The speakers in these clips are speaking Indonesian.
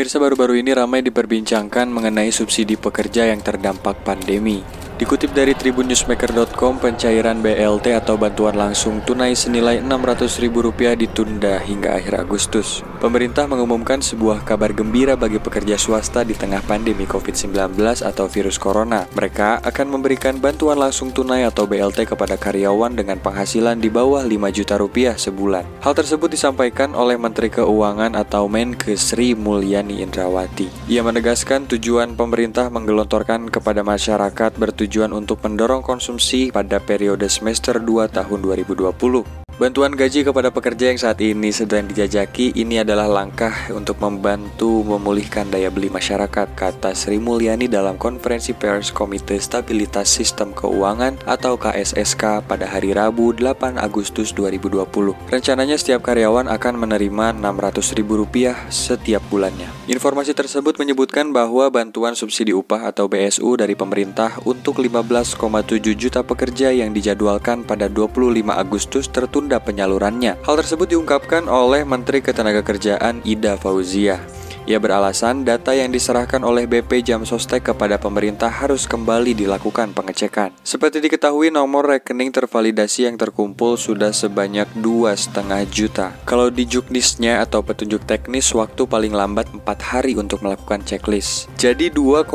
Pemirsa baru-baru ini ramai diperbincangkan mengenai subsidi pekerja yang terdampak pandemi. Dikutip dari tribunnewsmaker.com, pencairan BLT atau bantuan langsung tunai senilai Rp600.000 ditunda hingga akhir Agustus. Pemerintah mengumumkan sebuah kabar gembira bagi pekerja swasta di tengah pandemi COVID-19 atau virus corona. Mereka akan memberikan bantuan langsung tunai atau BLT kepada karyawan dengan penghasilan di bawah 5 juta rupiah sebulan. Hal tersebut disampaikan oleh Menteri Keuangan atau Menkes Sri Mulyani Indrawati. Ia menegaskan tujuan pemerintah menggelontorkan kepada masyarakat bertujuan bertujuan untuk mendorong konsumsi pada periode semester 2 tahun 2020. Bantuan gaji kepada pekerja yang saat ini sedang dijajaki ini adalah langkah untuk membantu memulihkan daya beli masyarakat, kata Sri Mulyani dalam konferensi pers Komite Stabilitas Sistem Keuangan atau KSSK pada hari Rabu 8 Agustus 2020. Rencananya setiap karyawan akan menerima Rp600.000 setiap bulannya. Informasi tersebut menyebutkan bahwa bantuan subsidi upah atau BSU dari pemerintah untuk 15,7 juta pekerja yang dijadwalkan pada 25 Agustus tertunda menunda penyalurannya. Hal tersebut diungkapkan oleh Menteri Ketenagakerjaan Ida Fauzia. Ia beralasan data yang diserahkan oleh BP Jam Sostek kepada pemerintah harus kembali dilakukan pengecekan. Seperti diketahui, nomor rekening tervalidasi yang terkumpul sudah sebanyak 2,5 juta. Kalau di juknisnya atau petunjuk teknis, waktu paling lambat 4 hari untuk melakukan checklist. Jadi 2,5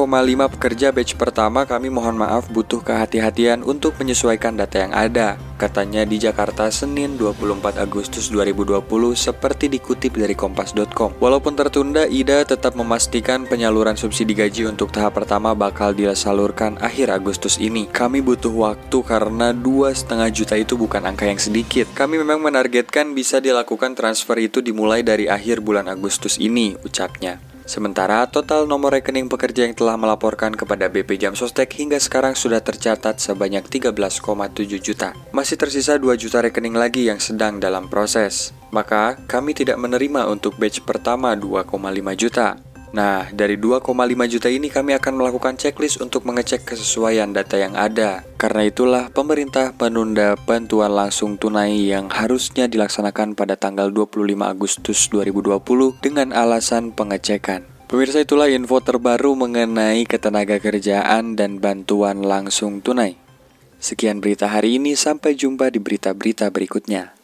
pekerja batch pertama kami mohon maaf butuh kehati-hatian untuk menyesuaikan data yang ada. Katanya di Jakarta Senin 24 Agustus 2020 seperti dikutip dari kompas.com. Walaupun tertunda, Ida tetap memastikan penyaluran subsidi gaji untuk tahap pertama bakal disalurkan akhir Agustus ini. Kami butuh waktu karena dua setengah juta itu bukan angka yang sedikit. Kami memang menargetkan bisa dilakukan transfer itu dimulai dari akhir bulan Agustus ini, ucapnya. Sementara total nomor rekening pekerja yang telah melaporkan kepada BP Jam Sostek hingga sekarang sudah tercatat sebanyak 13,7 juta. Masih tersisa 2 juta rekening lagi yang sedang dalam proses. Maka kami tidak menerima untuk batch pertama 2,5 juta. Nah, dari 2,5 juta ini kami akan melakukan checklist untuk mengecek kesesuaian data yang ada. Karena itulah pemerintah menunda bantuan langsung tunai yang harusnya dilaksanakan pada tanggal 25 Agustus 2020 dengan alasan pengecekan. Pemirsa itulah info terbaru mengenai ketenaga kerjaan dan bantuan langsung tunai. Sekian berita hari ini, sampai jumpa di berita-berita berikutnya.